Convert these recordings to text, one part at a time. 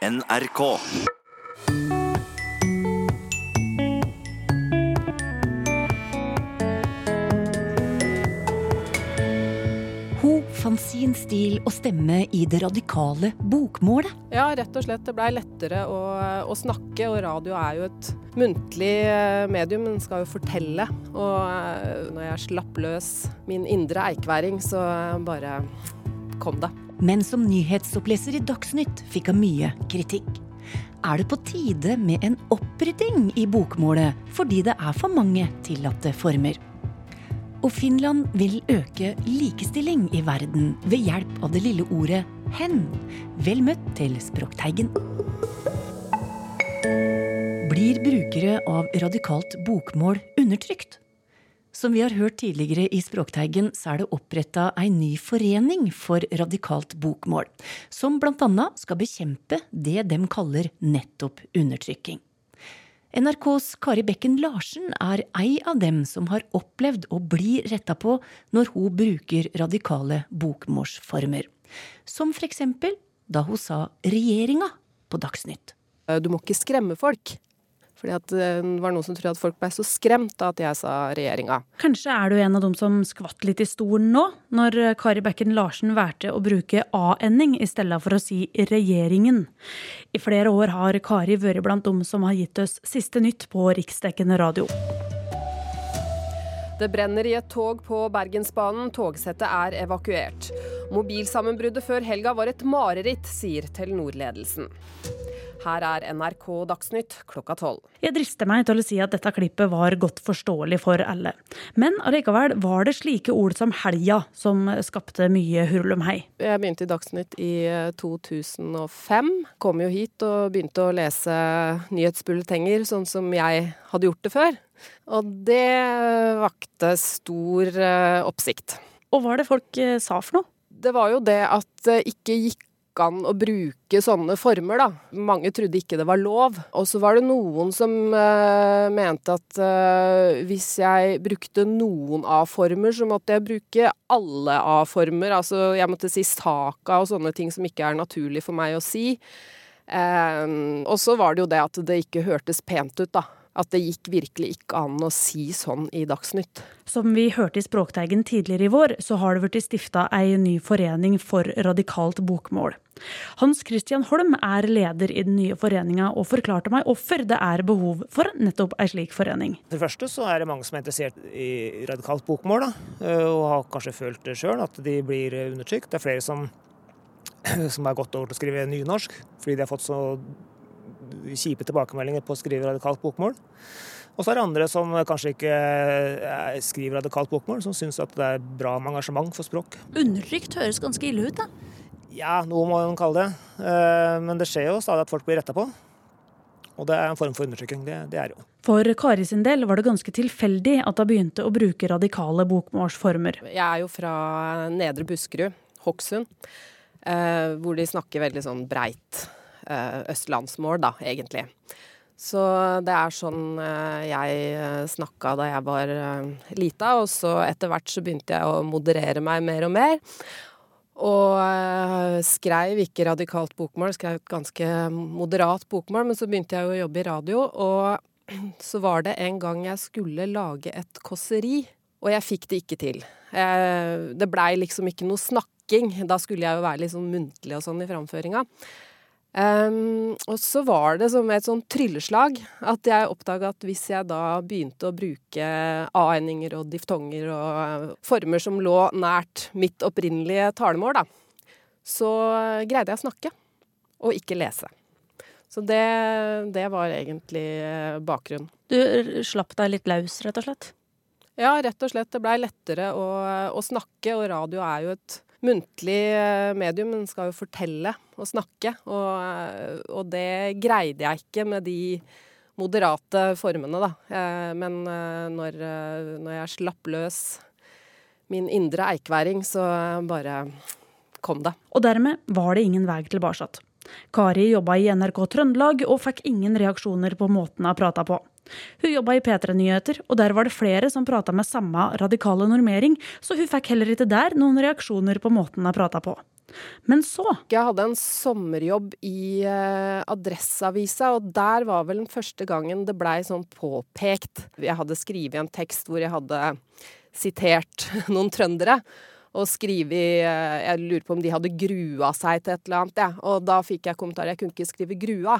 NRK. Hun fant sin stil og stemme i det radikale bokmålet. Ja, rett og slett. Det blei lettere å, å, snakke, og radio er jo et muntlig eh, medium. Den skal jo fortelle. Og eh, når jeg slapp løs min indre eikværing, så bare kom det. Men som nyhetsoppleser i Dagsnytt fikk hun mye kritikk. Er det på tide med en opprydding i bokmålet fordi det er for mange tillatte former? Og Finland vil øke likestilling i verden ved hjelp av det lille ordet 'hen'. Vel møtt til Språkteigen. Blir brukere av radikalt bokmål undertrykt? Som vi har hørt tidligere i Språkteigen, så er det oppretta ei ny forening for radikalt bokmål, som annet skal bekjempe det de kaller nettopp undertrykking. NRKs Kari Bekken Larsen er ei av dem som har opplevd å bli retta på når hun bruker radikale bokmålsformer. Som eksempel da hun sa regjeringa på Dagsnytt. Du må ikke skremme folk. Fordi at det var noen som trodde at folk ble så skremt av at jeg sa regjeringa. Kanskje er du en av dem som skvatt litt i stolen nå, når Kari Bekken Larsen valgte å bruke a-ending i stedet for å si regjeringen. I flere år har Kari vært blant dem som har gitt oss siste nytt på riksdekkende radio. Det brenner i et tog på Bergensbanen. Togsettet er evakuert. Mobilsammenbruddet før helga var et mareritt, sier Telenor-ledelsen. Her er NRK Dagsnytt klokka tolv. Jeg drister meg til å si at dette klippet var godt forståelig for alle. Men allikevel var det slike ord som helga som skapte mye hurlumhei. Jeg begynte i Dagsnytt i 2005. Kom jo hit og begynte å lese nyhetsbulletenger sånn som jeg hadde gjort det før. Og det vakte stor oppsikt. Og hva er det folk sa for noe? Det var jo det at det ikke gikk an å bruke sånne former, da. Mange trodde ikke det var lov. Og så var det noen som uh, mente at uh, hvis jeg brukte noen A-former, så måtte jeg bruke alle A-former. Altså jeg måtte si saka og sånne ting som ikke er naturlig for meg å si. Uh, og så var det jo det at det ikke hørtes pent ut, da. At det gikk virkelig ikke an å si sånn i Dagsnytt. Som vi hørte i Språkteigen tidligere i vår, så har det blitt stifta ei ny forening for radikalt bokmål. Hans Christian Holm er leder i den nye foreninga, og forklarte meg hvorfor det er behov for nettopp ei slik forening. For det første så er det mange som er interessert i radikalt bokmål, da, og har kanskje følt det sjøl, at de blir undertrykt. Det er flere som, som har gått over til å skrive nynorsk, fordi de har fått så kjipe tilbakemeldinger på å skrive radikalt bokmål. Og så er det andre som kanskje ikke skriver radikalt bokmål, som syns at det er bra med engasjement for språk. Undertrykt høres ganske ille ut, da. Ja, noe må man kalle det. Men det skjer jo stadig at folk blir retta på. Og det er en form for undertrykking. Det, det er jo. For Kari sin del var det ganske tilfeldig at hun begynte å bruke radikale bokmålsformer. Jeg er jo fra Nedre Buskerud, Hokksund, hvor de snakker veldig sånn breit østlandsmål, da, egentlig. Så det er sånn jeg snakka da jeg var lita, og så etter hvert så begynte jeg å moderere meg mer og mer. Og skrev ikke radikalt bokmål, skrev et ganske moderat bokmål, men så begynte jeg å jobbe i radio, og så var det en gang jeg skulle lage et kåseri, og jeg fikk det ikke til. Det blei liksom ikke noe snakking, da skulle jeg jo være sånn muntlig og sånn i framføringa. Um, og så var det som et sånn trylleslag at jeg oppdaga at hvis jeg da begynte å bruke a-endinger og diftonger og former som lå nært mitt opprinnelige talemål, da, så greide jeg å snakke og ikke lese. Så det, det var egentlig bakgrunnen. Du slapp deg litt løs, rett og slett? Ja, rett og slett. Det blei lettere å, å snakke, og radio er jo et muntlig medium. Den skal jo fortelle og snakke, og, og, det greide jeg ikke med de moderate formene, da. Men når, når jeg slapp løs min indre eikværing, så bare kom det. Og dermed var det ingen vei tilbake. Kari jobba i NRK Trøndelag og fikk ingen reaksjoner på måten hun prata på. Hun jobba i P3 Nyheter, og der var det flere som prata med samme radikale normering, så hun fikk heller ikke der noen reaksjoner på måten hun prata på. Men så Jeg hadde en sommerjobb i eh, Adresseavisa, og der var vel den første gangen det blei sånn påpekt. Jeg hadde skrevet en tekst hvor jeg hadde sitert noen trøndere. Og skrevet eh, Jeg lurer på om de hadde grua seg til et eller annet, ja. Og da fikk jeg kommentar. Jeg kunne ikke skrive grua.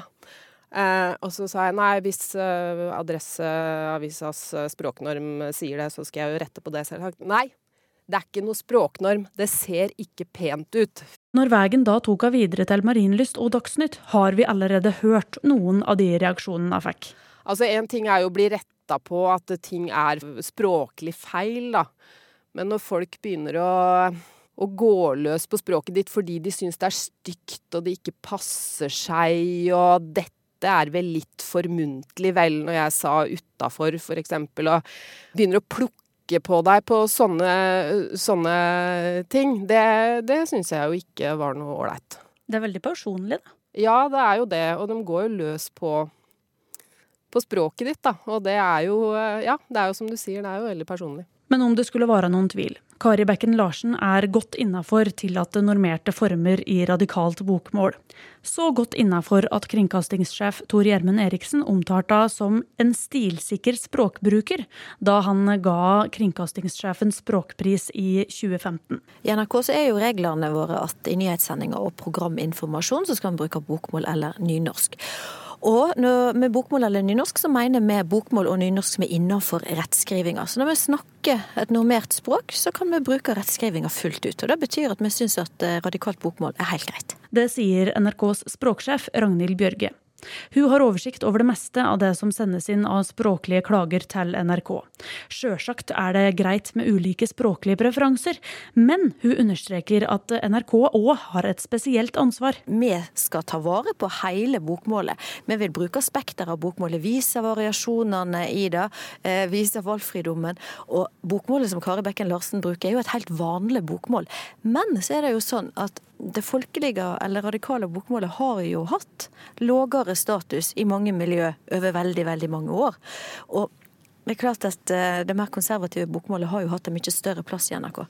Eh, og så sa jeg nei, hvis eh, Adresseavisas eh, språknorm sier det, så skal jeg jo rette på det selv. Nei, det er ikke noe språknorm. Det ser ikke pent ut. Når veien da tok av videre til Marienlyst og Dagsnytt, har vi allerede hørt noen av de reaksjonene jeg fikk. Altså, én ting er jo å bli retta på at ting er språklig feil, da. Men når folk begynner å, å gå løs på språket ditt fordi de syns det er stygt og det ikke passer seg, og dette er vel litt for muntlig, vel, når jeg sa utafor, for eksempel, og begynner å plukke på deg på sånne, sånne ting, det, det syns jeg jo ikke var noe ålreit. Det er veldig personlig, da. Ja, det er jo det, og de går jo løs på, på språket ditt, da. Og det er jo, ja, det er jo som du sier, det er jo veldig personlig. Men om det skulle være noen tvil, Kari Bekken Larsen er godt innafor tillatte normerte former i radikalt bokmål. Så godt innafor at kringkastingssjef Tor Gjermund Eriksen omtalte henne som en stilsikker språkbruker da han ga kringkastingssjefen språkpris i 2015. I NRK er jo reglene våre at i nyhetssendinger og programinformasjon så skal man bruke bokmål eller nynorsk. Og når, med bokmål eller nynorsk så mener vi bokmål og nynorsk som er innenfor rettskrivinga. Så når vi snakker et normert språk, så kan vi bruke rettskrivinga fullt ut. Og Det betyr at vi syns at eh, radikalt bokmål er helt greit. Det sier NRKs språksjef Ragnhild Bjørge. Hun har oversikt over det meste av det som sendes inn av språklige klager til NRK. Sjølsagt er det greit med ulike språklige preferanser, men hun understreker at NRK òg har et spesielt ansvar. Vi skal ta vare på hele bokmålet. Vi vil bruke spekter av bokmålet, vise variasjonene i det, eh, vise valgfridommen. Og bokmålet som Kari Bekken Larsen bruker, er jo et helt vanlig bokmål. Men så er det jo sånn at det folkelige eller radikale bokmålet har jo hatt lavere status i mange miljø over veldig, veldig mange år. Og det er klart at eh, det mer konservative bokmålet har jo hatt en mye større plass i NRK.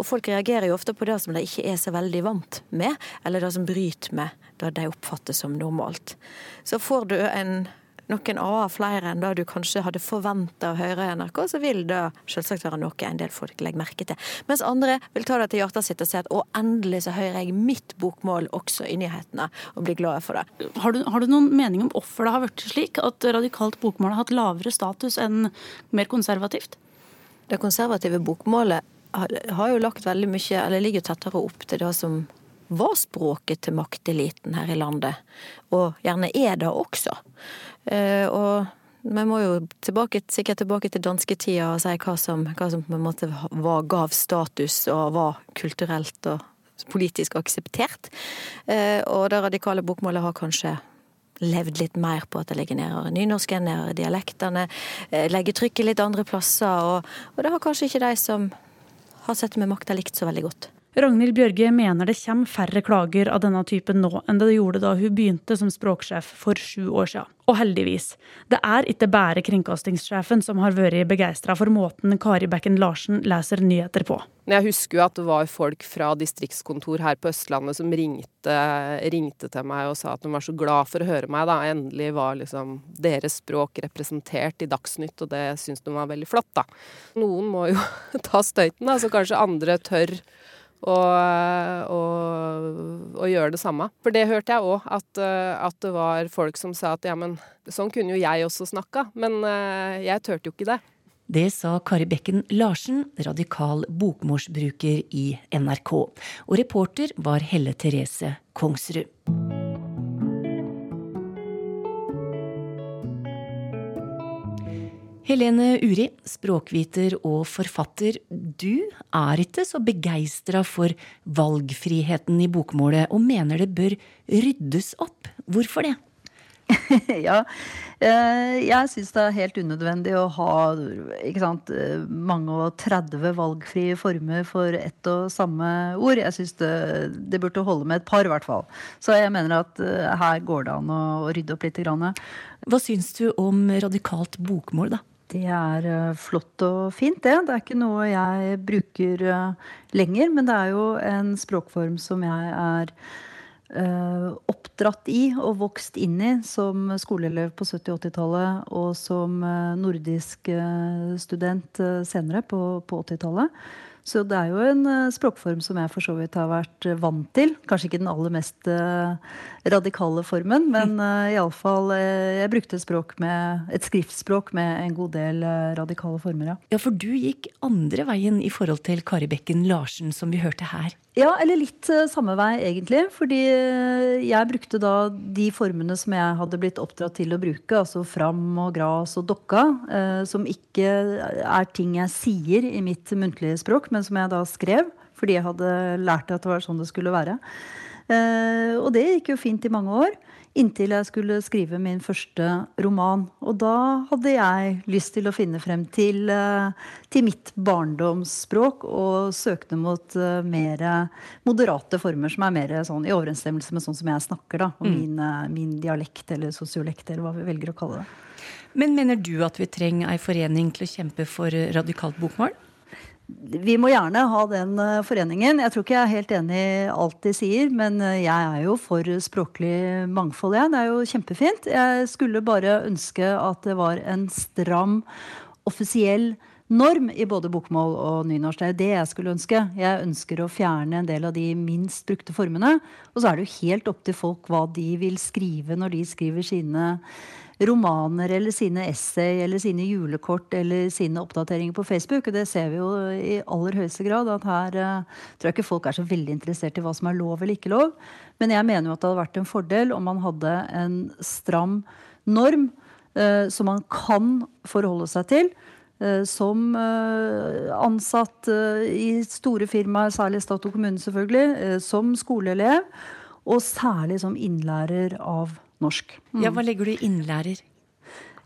Og folk reagerer jo ofte på det som de ikke er så veldig vant med, eller det som bryter med det de oppfatter som normalt. Så får du en noen A flere enn det du kanskje hadde forventa å høre i NRK, så vil det selvsagt være noe en del folk legger merke til. Mens andre vil ta det til hjertet sitt og si at å, endelig så hører jeg mitt bokmål også i nyhetene, og blir glad for det. Har du, har du noen mening om hvorfor det har vært slik at radikalt bokmål har hatt lavere status enn mer konservativt? Det konservative bokmålet har, har jo lagt veldig mye, eller ligger tettere opp til det som var språket til makteliten her i landet, og gjerne er det også. Eh, og vi må jo tilbake, sikkert tilbake til dansketida og si hva som, hva som på en måte var, gav status og var kulturelt og politisk akseptert. Eh, og det radikale bokmålet har kanskje levd litt mer på at det ligger nærmere nynorsken, nærmere dialektene, eh, legger trykket litt andre plasser, og, og det har kanskje ikke de som har sett med makta likt så veldig godt. Ragnhild Bjørge mener det kommer færre klager av denne typen nå enn det gjorde da hun begynte som språksjef for sju år siden. Og heldigvis. Det er ikke bare kringkastingssjefen som har vært begeistra for måten Kari Bekken Larsen leser nyheter på. Jeg husker jo at det var folk fra distriktskontor her på Østlandet som ringte, ringte til meg og sa at de var så glad for å høre meg. da. Endelig var liksom deres språk representert i Dagsnytt, og det syns de var veldig flott. da. Noen må jo ta støyten, da, så kanskje andre tør og, og, og, gjøre det samme. For det hørte jeg òg, at, at, det var folk som sa at ja, men sånn kunne jo jeg også snakka. Men eh, jeg turte jo ikke det. Det sa Kari Bekken Larsen, radikal bokmorsbruker i NRK. Og reporter var Helle Therese Kongsrud. Helene Uri, språkviter og forfatter. Du er ikke så begeistra for valgfriheten i bokmålet, og mener det bør ryddes opp. Hvorfor det? ja, eh, jeg syns det er helt unødvendig å ha sant, mange og 30 valgfrie former for ett og samme ord. Jeg syns det, det, burde holde med et par, i hvert fall. Så jeg mener at eh, her går det an å, rydde opp litt. Hva syns du om radikalt bokmål, da? Det er uh, flott og fint, det. Det er ikke noe jeg bruker uh, lenger, men det er jo en språkform som jeg er uh, oppdratt i og vokst inn i som skoleelev på 70- og 80-tallet og som nordisk student senere på 80-tallet. Så det er jo en uh, språkform som jeg for så vidt har vært uh, vant til. Kanskje ikke den aller mest uh, radikale formen, men uh, iallfall Jeg brukte et, språk med, et skriftspråk med en god del radikale former, ja. Ja, for du gikk andre veien i forhold til Kari Bekken Larsen, som vi hørte her. Ja, eller litt samme vei, egentlig. Fordi jeg brukte da de formene som jeg hadde blitt oppdratt til å bruke, altså fram og gras og dokka, som ikke er ting jeg sier i mitt muntlige språk, men som jeg da skrev fordi jeg hadde lært at det var sånn det skulle være. Eh, og det gikk jo fint i mange år. Inntil jeg skulle skrive min første roman. Og da hadde jeg lyst til å finne frem til, eh, til mitt barndomsspråk og søkte mot uh, mer moderate former som er mer sånn, i overensstemmelse med sånn som jeg snakker. da, Og mm. min, min, dialekt eller sosiolekt, eller hva vi velger å kalle det. Men mener du at vi trenger ei forening til å kjempe for radikalt bokmål? Vi må gjerne ha den eh, foreningen. Jeg tror ikke jeg er helt enig i alt de sier, men eh, jeg er jo for språklig mangfold, jeg. Det er jo kjempefint. Jeg skulle bare ønske at det var en stram, offisiell norm i både bokmål og nynorsk. Det er det jeg skulle ønske. Jeg ønsker å fjerne en del av de minst brukte formene. Og så er det jo helt opp til folk hva de vil skrive når de skriver sine romaner eller sine essay eller sine julekort eller sine oppdateringer på Facebook. Og det ser vi jo i aller høyeste grad. At her uh, tror jeg ikke folk er så veldig interessert i hva som er lov eller ikke lov. Men jeg mener jo at det hadde vært en fordel om man hadde en stram norm uh, som man kan forholde seg til. Uh, som ansatt i store firmaer, særlig stat og kommune selvfølgelig, som skoleelev, og særlig som innlærer av norsk. Mm. Ja, Hva legger du i innlærer?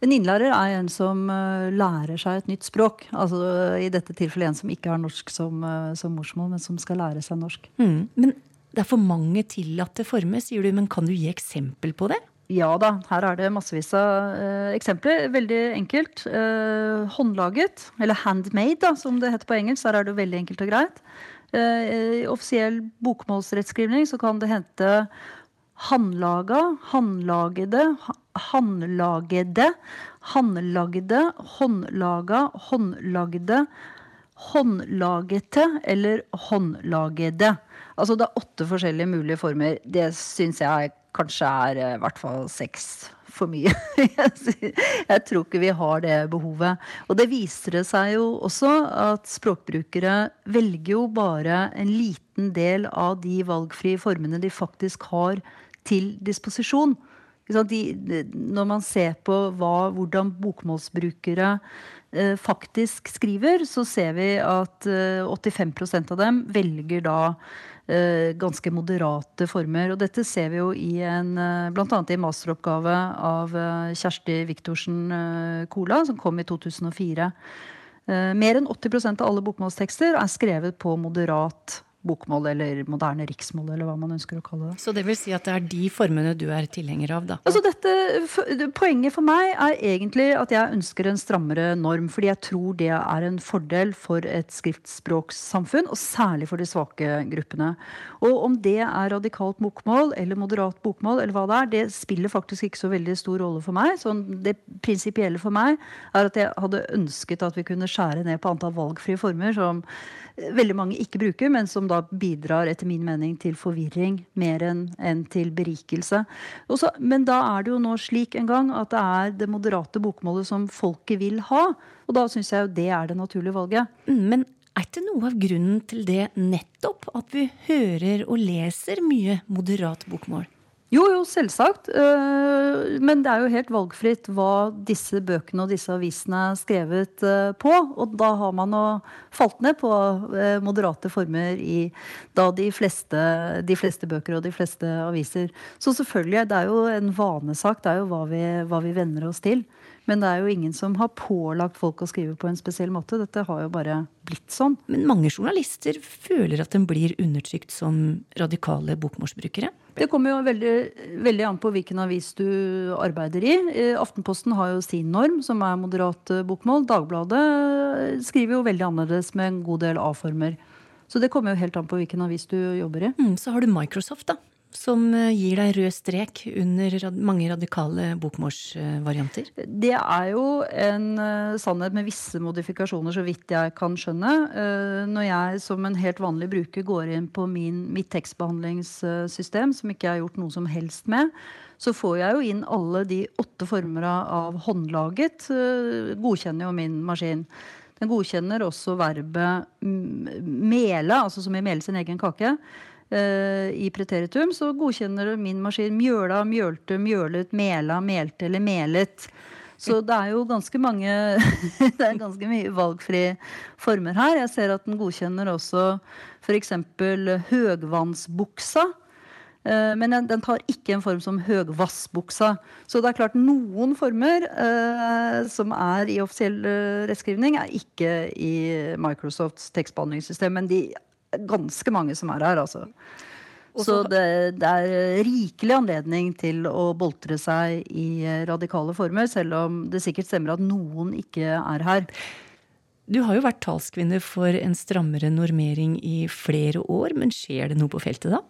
En innlærer er en som uh, lærer seg et nytt språk. Altså I dette tilfellet en som ikke har norsk som, uh, som morsmål, men som skal lære seg norsk. Mm. Men det er for mange tillatte former, sier du. Men kan du gi eksempel på det? Ja da, her er det massevis av uh, eksempler. Veldig enkelt. håndlaget, eller handmade, da, som det heter på engelsk. Der er det veldig enkelt og greit. I offisiell bokmålsrettskrivning så kan det hente Håndlaga, håndlagede, håndlagede, håndlagde, håndlaga, håndlagde, håndlagete eller håndlagede. Altså det er åtte forskjellige mulige former. Det syns jeg kanskje er eh, i hvert fall seks for mye. jeg tror ikke vi har det behovet. Og det viser det seg jo også at språkbrukere velger jo bare en liten del av de valgfrie formene de faktisk har til disposisjon. De, når man ser på hva, hvordan bokmålsbrukere eh, faktisk skriver, så ser vi at eh, 85% av dem velger da eh, ganske moderate former. Og dette ser vi jo i en eh, bl.a. i masteroppgave av Kjersti Viktorsen Kola, som kom i 2004. Mer enn 80% av alle bokmålstekster er skrevet på moderat bokmål eller moderne riksmål, eller hva man ønsker å kalle det. Så det vil si at det er de formene du er tilhenger av, da? Altså dette, Poenget for meg er egentlig at jeg ønsker en strammere norm. Fordi jeg tror det er en fordel for et skriftspråkssamfunn, og særlig for de svake gruppene. Og om det er radikalt bokmål eller moderat bokmål, eller hva det er, det spiller faktisk ikke så veldig stor rolle for meg. Så det prinsipielle for meg er at jeg hadde ønsket at vi kunne skjære ned på antall valgfrie former. som veldig mange ikke bruker, men som da bidrar etter min mening til forvirring mer enn en til berikelse. Også, men da er det jo nå slik en gang at det er det moderate bokmålet som folket vil ha. Og da syns jeg jo det er det naturlige valget. Mm, men er ikke noe av grunnen til det nettopp at vi hører og leser mye moderat bokmål? Jo, jo, selvsagt. Eh, men det er jo helt valgfritt hva disse bøkene og disse avisene er skrevet eh, på. Og da har man falt ned på eh, moderate former i de fleste, de fleste bøker og de fleste aviser. Så selvfølgelig, det er jo en vanesak. Det er jo hva vi, hva vi venner oss til. Men det er jo ingen som har pålagt folk å skrive på en spesiell måte. Dette har jo bare blitt sånn. Men mange journalister føler at de blir undertrykt som radikale bokmorsbrukere? Det kommer jo veldig, veldig, an på hvilken avis du arbeider i. Eh, Aftenposten har jo sin norm, som er moderat eh, bokmål. Dagbladet skriver jo veldig annerledes med en god del A-former. Så det kommer jo helt an på hvilken avis du jobber i. Mm, så har du Microsoft, da som eh, gir deg rød strek under mange radikale bokmålsvarianter? Det er jo en uh, sannhet med visse modifikasjoner, så vidt jeg kan skjønne. Uh, når jeg som en helt vanlig bruker går inn på min, mitt tekstbehandlingssystem, som ikke jeg har gjort noe som helst med, så får jeg jo inn alle de åtte former av håndlaget. Godkjenner jo min maskin. Den godkjenner også verbet mele, altså som i mele sin egen kake. Eh, i preteritum, så godkjenner min maskin mjøla, mjølte, mjølet, mela, melte eller melet. Så det er jo ganske mange Det er ganske mye valgfri former her. Jeg ser at den godkjenner også f.eks. høgvannsbuksa. Eh, men den tar ikke en form som høgvassbuksa. Så det er klart noen former eh, som er i offisiell rettskrivning, er ikke i Microsofts tekstbehandlingssystem. Men de ganske mange som er her, altså. Så det, det, er rikelig anledning til å boltre seg i radikale former, selv om det sikkert stemmer at noen ikke er her. Du har jo vært talskvinne for en strammere normering i flere år, men skjer det noe på feltet da?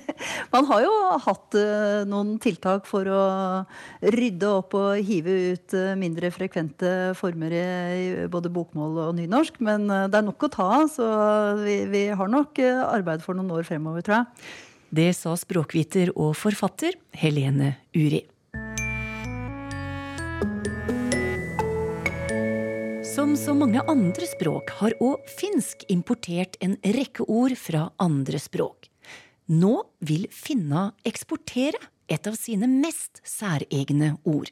Man har jo hatt uh, noen tiltak for å rydde opp og hive ut uh, mindre frekvente former i, både bokmål og nynorsk, men uh, det er nok å ta av, så vi, vi har nok arbeid for noen år fremover, tror jeg. Det sa språkviter og forfatter Helene Uri. Som så mange andre språk har òg finsk importert en rekke ord fra andre språk. Nå vil finna eksportere et av sine mest særegne ord.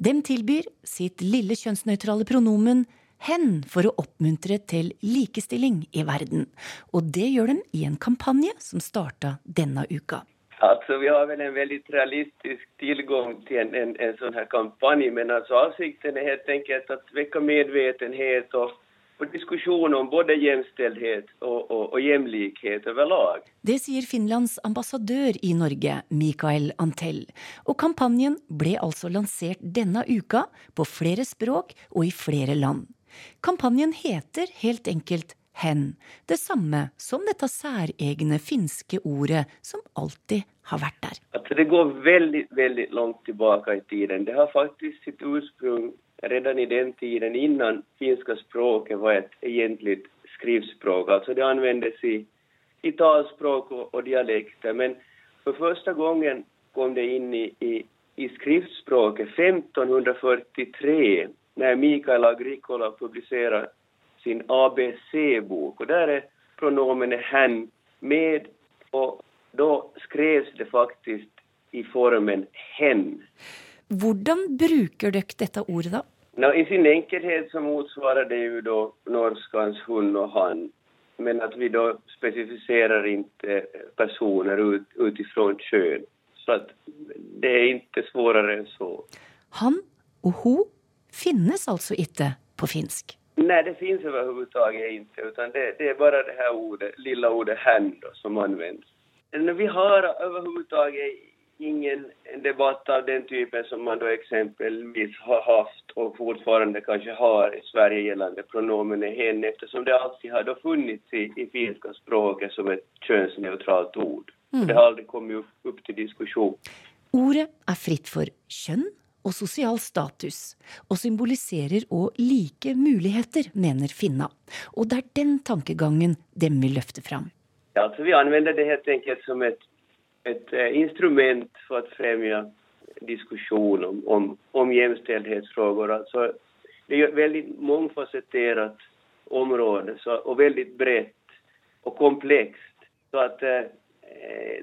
Dem tilbyr sitt lille kjønnsnøytrale pronomen hen for å oppmuntre til likestilling i verden. Og det gjør dem i en kampanje som starta denne uka. Alltså vi har väl en väldigt realistisk tillgång till en, en, en sån här kampanj men alltså avsikten är helt enkelt att väcka medvetenhet och, och diskussion om både jämställdhet och, och, och jämlikhet överlag. Det sier Finlands ambassadør i Norge, Mikael Antell. Og kampanjen ble altså lansert denne uka på flere språk og i flere land. Kampanjen heter helt enkelt hen, det samme som dette særegne finske ordet som alltid har vært der. Altså, det går veldig, veldig langt tilbake i tiden. Det har faktisk sitt ursprung redan i den tiden innan finska språket var et egentlig skrivspråk. Altså det anvendes i, i talspråk og, og dialekter. Men for første gangen kom det inn i, i, i skriftspråket 1543, når Mikael Agricola publiserer sin ABC-bok. og Der er pronomenet 'hen' med, og da skreves det faktisk i formen 'hen'. Hvordan bruker dere dette ordet, da? Nå, I sin enkelhet så motsvarer det jo da norskans hun og han. Men at vi da spesifiserer ikke personer ut, utifrån kjønn. Så at det er ikke vanskeligere enn så. Han og hun finnes altså ikke på finsk? Nei, det finnes overhodet ikke. det, det er bare det her ordet, lilla ordet hen som används. Vi har överhuvudtaget ingen debatt av den typen som man då exempelvis har haft och fortfarande kanske har i Sverige gällande pronomenet hen eftersom det alltid har då funnits i, i finska språket som ett könsneutralt ord. Mm. Det har aldrig kommit upp, upp till diskussion. Ordet er fritt for kjønn, og sosial status, og symboliserer òg like muligheter, mener Finna. Og det er den tankegangen dem vil løfte fram. Ja, altså vi anvender det helt enkelt som et, et uh, instrument for å fremme diskusjon om, om, om jämställdhetsfrågor. Altså, det er et veldig mångfasettert område så, og veldig bredt og komplekst. Så at uh,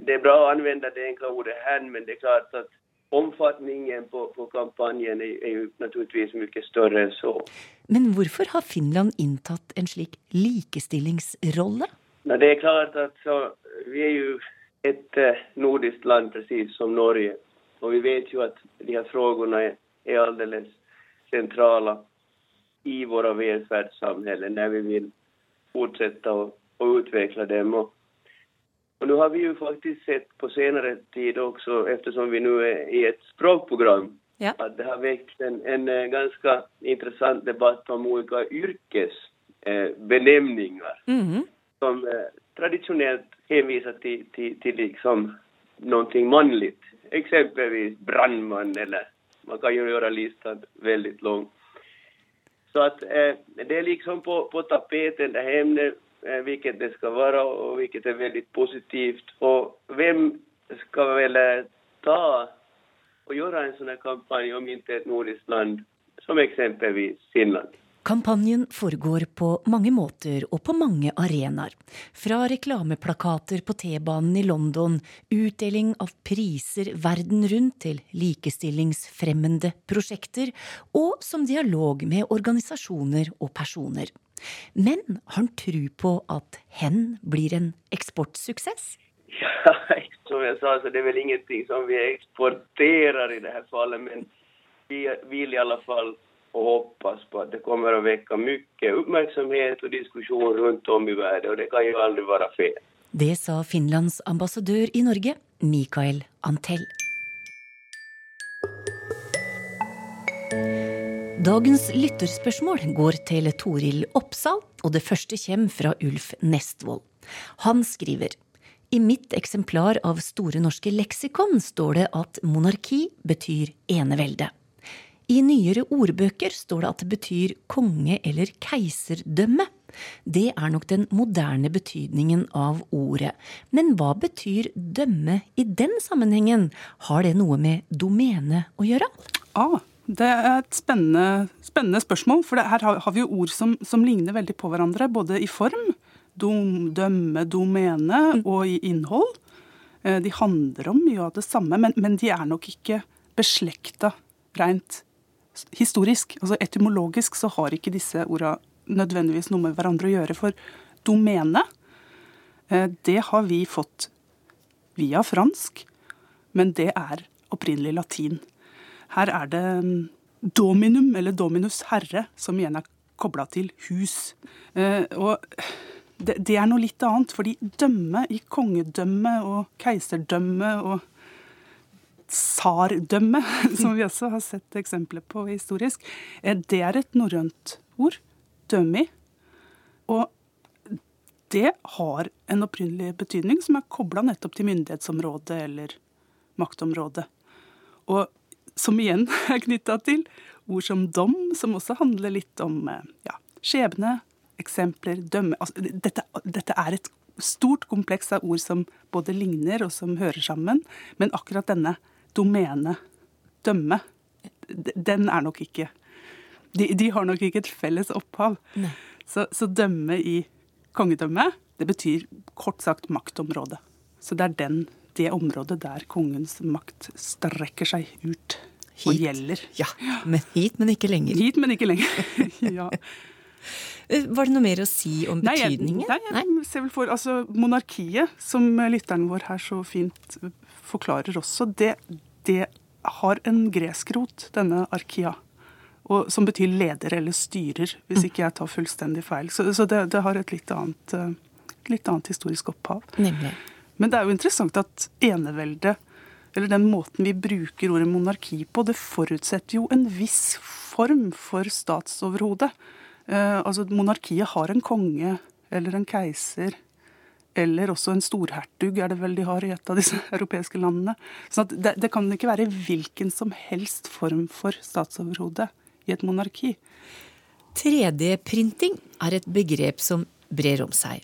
det er bra å anvende det enkle ordet 'hen', men det er klart at omfattningen på, på kampanjen er, er, jo naturligvis mye større enn så. Men hvorfor har Finland inntatt en slik likestillingsrolle? Nei, det er klart at så, vi er jo et uh, nordisk land, presis som Norge. Og vi vet jo at de her spørsmålene er, aldeles centrala i våre velferdssamfunn når vi vil fortsette å, å utvikle dem. Og, og nå har vi jo faktisk sett på senere tid også, eftersom vi nå er i et språkprogram, Ja. at det har vekket en, en ganske interessant debatt om olika yrkesbenämningar Mhm. Som eh, traditionellt hänvisar till, till, till liksom någonting manligt. Exempelvis brandman eller man kan ju göra listan väldigt lång. Så att eh, det är liksom på, på tapeten det här ämnet, eh, vilket det ska vara och vilket är väldigt positivt. Och vem ska väl eh, ta och göra en sån här kampanj om inte ett nordiskt land som exempelvis Finland? Kampanjen foregår på mange måter og på mange arenaer. Fra reklameplakater på T-banen i London, utdeling av priser verden rundt til likestillingsfremmende prosjekter, og som dialog med organisasjoner og personer. Men har han tru på at hen blir en eksportsuksess? Ja, som jeg sa så det er vel ingenting som vi eksporterer i dette fallet men vi vil i alle fall och hoppas på att det kommer att väcka mycket uppmärksamhet och diskussion runt om i världen och det kan ju aldrig vara fel. Det sa Finlands ambassadør i Norge, Mikael Antell. Dagens lytterspørsmål går til Toril Oppsal, og det første kommer fra Ulf Nestvold. Han skriver i mitt eksemplar av Store norske leksikon står det at monarki betyr enevelde. I nyere ordbøker står det at det betyr konge- eller keiserdømme. Det er nok den moderne betydningen av ordet. Men hva betyr dømme i den sammenhengen? Har det noe med domene å gjøre? Ah, det er et spennende, spennende spørsmål. For her har, vi jo ord som, som ligner veldig på hverandre, både i form, dom, dømme, domene, og i innhold. Eh, De handler om mye av det samme, men, men de er nok ikke beslekta rent historisk. Altså Etymologisk så har ikke disse orda nødvendigvis noe med hverandre å gjøre. For domene, eh, det har vi fått via fransk, men det er opprinnelig latin. Her er det mm, dominum, eller dominus herre, som igjen er kobla til hus. Eh, og det, er noe litt annet, fordi dømme i kongedømme og keiserdømme og tsardømme, som vi også har sett eksempler på historisk, eh, det er et norrønt ord. Dømi. Og det har en opprinnelig betydning som er kobla nettopp til myndighetsområdet eller maktområdet. Og som igjen er knytta til ord som dom, som også handler litt om eh, ja, skjebne, eksempler, dømme altså, dette, dette er et stort kompleks av ord som både ligner og som hører sammen. Men akkurat denne domene, dømme, den er nok ikke De, de har nok ikke et felles opphav. Så, så dømme i kongedømme, det betyr kort sagt maktområde. Så det er den, det området der kongens makt strekker seg ut og gjelder. Ja, men hit, men ikke lenger. Hit, men ikke lenger. ja. Eh, Var det noe mer å si om Nei, jeg, betydningen? nei, jeg ser vel for Altså, monarkiet, som lytteren vår her så fint forklarer også, det, det har en gresk rot, denne arkia. Og, som betyr leder eller styrer, hvis ikke jeg tar fullstendig feil. Så, så det, det har et litt annet, eh, litt annet historisk opphav. Nemlig. Men det er jo interessant at enevelde, eller den måten vi bruker ordet monarki på, det forutsetter jo en viss form for statsoverhode. Eh, altså monarkiet har en konge eller en keiser, eller også en storhertug er det vel de har i et av disse europeiske landene. Så det, det kan ikke være hvilken som helst form for statsoverhode i et monarki. 3D-printing er et begrep som brer om seg.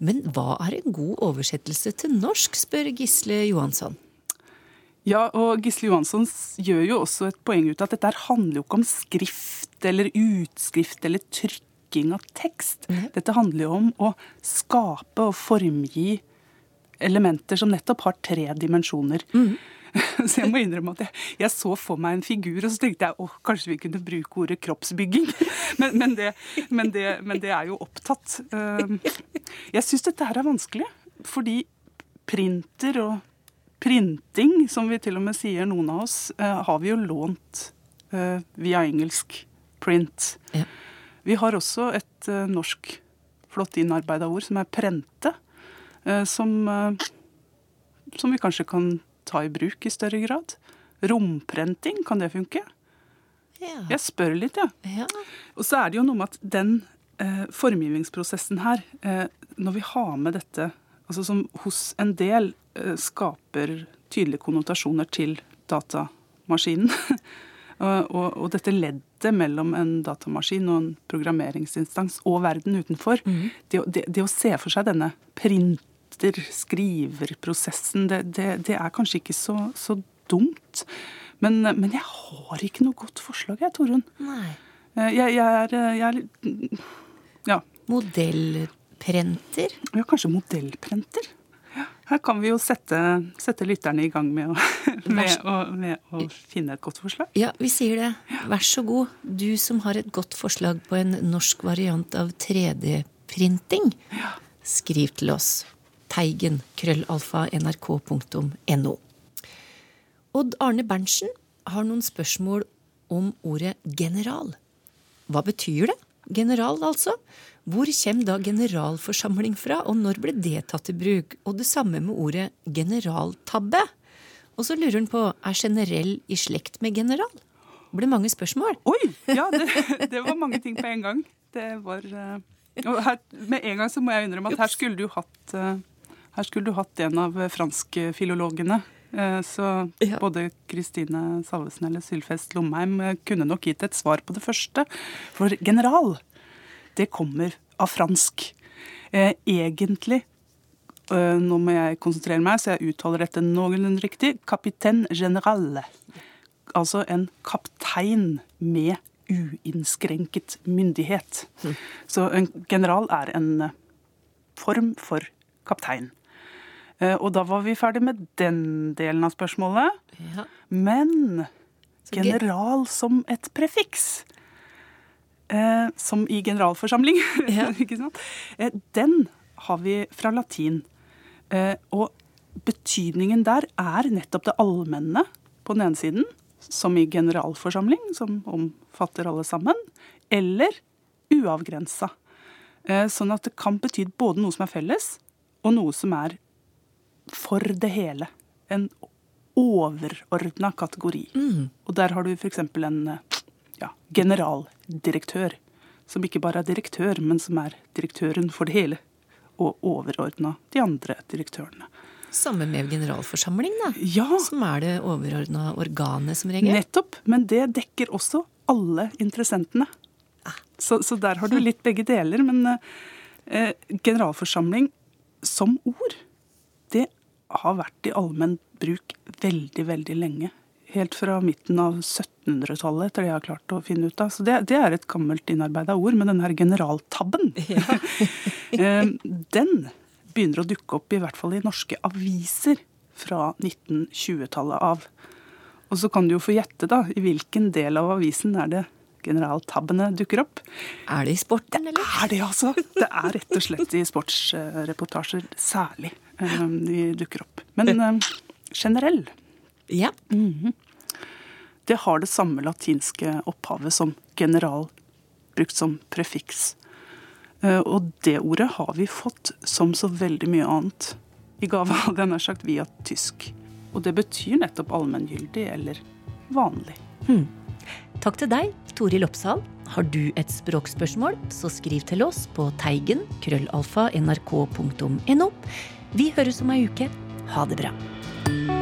Men hva er en god oversettelse til norsk, spør Gisle Johansson. Ja, og Gisle Johansson gjør jo også et poeng ut av at dette handler jo ikke om skrift eller utskrift eller trykking av tekst. Dette handler jo om å skape og formgi elementer som nettopp har tre dimensjoner. Så jeg må innrømme at jeg, jeg så for meg en figur, og så tenkte jeg åh, kanskje vi kunne bruke ordet kroppsbygging. Men, men, det, men, det, men det er jo opptatt. Um, Jeg syns dette her er vanskelig, fordi printer og printing, som vi til og med sier noen av oss, eh, har vi jo lånt eh, via engelsk print. Ja. Vi har også et eh, norsk flott innarbeida ord som er prente, eh, som, eh, som vi kanskje kan ta i bruk i større grad. Romprenting, kan det funke? Ja. Jeg spør litt, jeg. Ja. ja. Og så er det jo noe med at den eh, formgivningsprosessen her, eh, når vi har med dette altså som hos en del eh, skaper tydelige konnotasjoner til datamaskinen. og, og, dette leddet mellom en datamaskin og en programmeringsinstans og verden utenfor, mm. det, det, det, å se for seg denne printer, skriverprosessen, det, det, er kanskje ikke så, så dumt. Men, men, jeg har ikke noe godt forslag, jeg, Torunn. Eh, jeg, jeg, er, jeg er litt Ja. Modellprenter? Ja, kanskje modellprenter. Her kan vi jo sette, sette lytterne i gang med å, med, å, med å, finne et godt forslag. Ja, vi sier det. Vær så god, du som har et godt forslag på en norsk variant av 3D-printing. Skriv til oss. Teigen, krøllalfa, nrk.no. Odd Arne Berntsen har noen spørsmål om ordet general. Hva betyr det? General, altså. Hvor kommer da generalforsamling fra, og når ble det tatt i bruk? Og det samme med ordet generaltabbe. Og så lurer han på er generell i slekt med general? Det ble mange spørsmål. Oi! Ja, det, det var mange ting på en gang. Det var uh, Og her, med en gang så må jeg innrømme at her skulle du hatt uh, her skulle du hatt en av franskfilologene. Uh, så både Kristine Salvesen eller Sylfest Lomheim kunne nok gitt et svar på det første. For general det kommer av fransk. Eh, egentlig eh, Nå må jeg konsentrere meg, så jeg uttaler dette noenlunde riktig. Capitaine general. Altså en kaptein med uinnskrenket myndighet. Mm. Så en general er en eh, form for kaptein. Eh, og da var vi ferdig med den delen av spørsmålet. Ja. Men general som et prefiks eh, som i generalforsamling. Ja. eh, den har vi fra latin. Og betydningen der er nettopp det allmenne på den ene siden, som i generalforsamling, som omfatter alle sammen, eller uavgrensa. Sånn at det kan bety både noe som er felles, og noe som er for det hele. En overordna kategori. Mm. Og der har du f.eks. en eh, ja, generaldirektør. Som ikke bare er direktør, men som er direktøren for det hele. Og overordna de andre direktørene. Samme med generalforsamling, da. Ja. Som er det overordna organet, som regel. Nettopp. Men det dekker også alle interessentene. Ah. Så, så, der har du litt begge deler. Men eh, generalforsamling som ord, har vært i allmenn bruk veldig, veldig lenge helt fra midten av 1700-tallet, etter det jeg har klart å finne ut av. Så det, det er et gammelt innarbeida ord. Men den her generaltabben, ja. Eh, den begynner å dukke opp i hvert fall i norske aviser fra 1920-tallet av. Og så kan du jo få gjette, da, i hvilken del av avisen er det generaltabbene dukker opp. Er det i sporten, eller? Det er det, altså. Det er rett og slett i sportsreportasjer særlig eh, de dukker opp. Men eh, generell ja. Mm -hmm. Det har det samme latinske opphavet som general, brukt som prefiks. Eh, og det ordet har vi fått, som så veldig mye annet, i gave av den er sagt via tysk. Og det betyr nettopp allmenngyldig eller vanlig. Hmm. Takk til deg, Toril Oppsal. Har du et språkspørsmål, så skriv til oss på teigen krøllalfa nrk.no. Vi høres om ei uke. Ha det bra.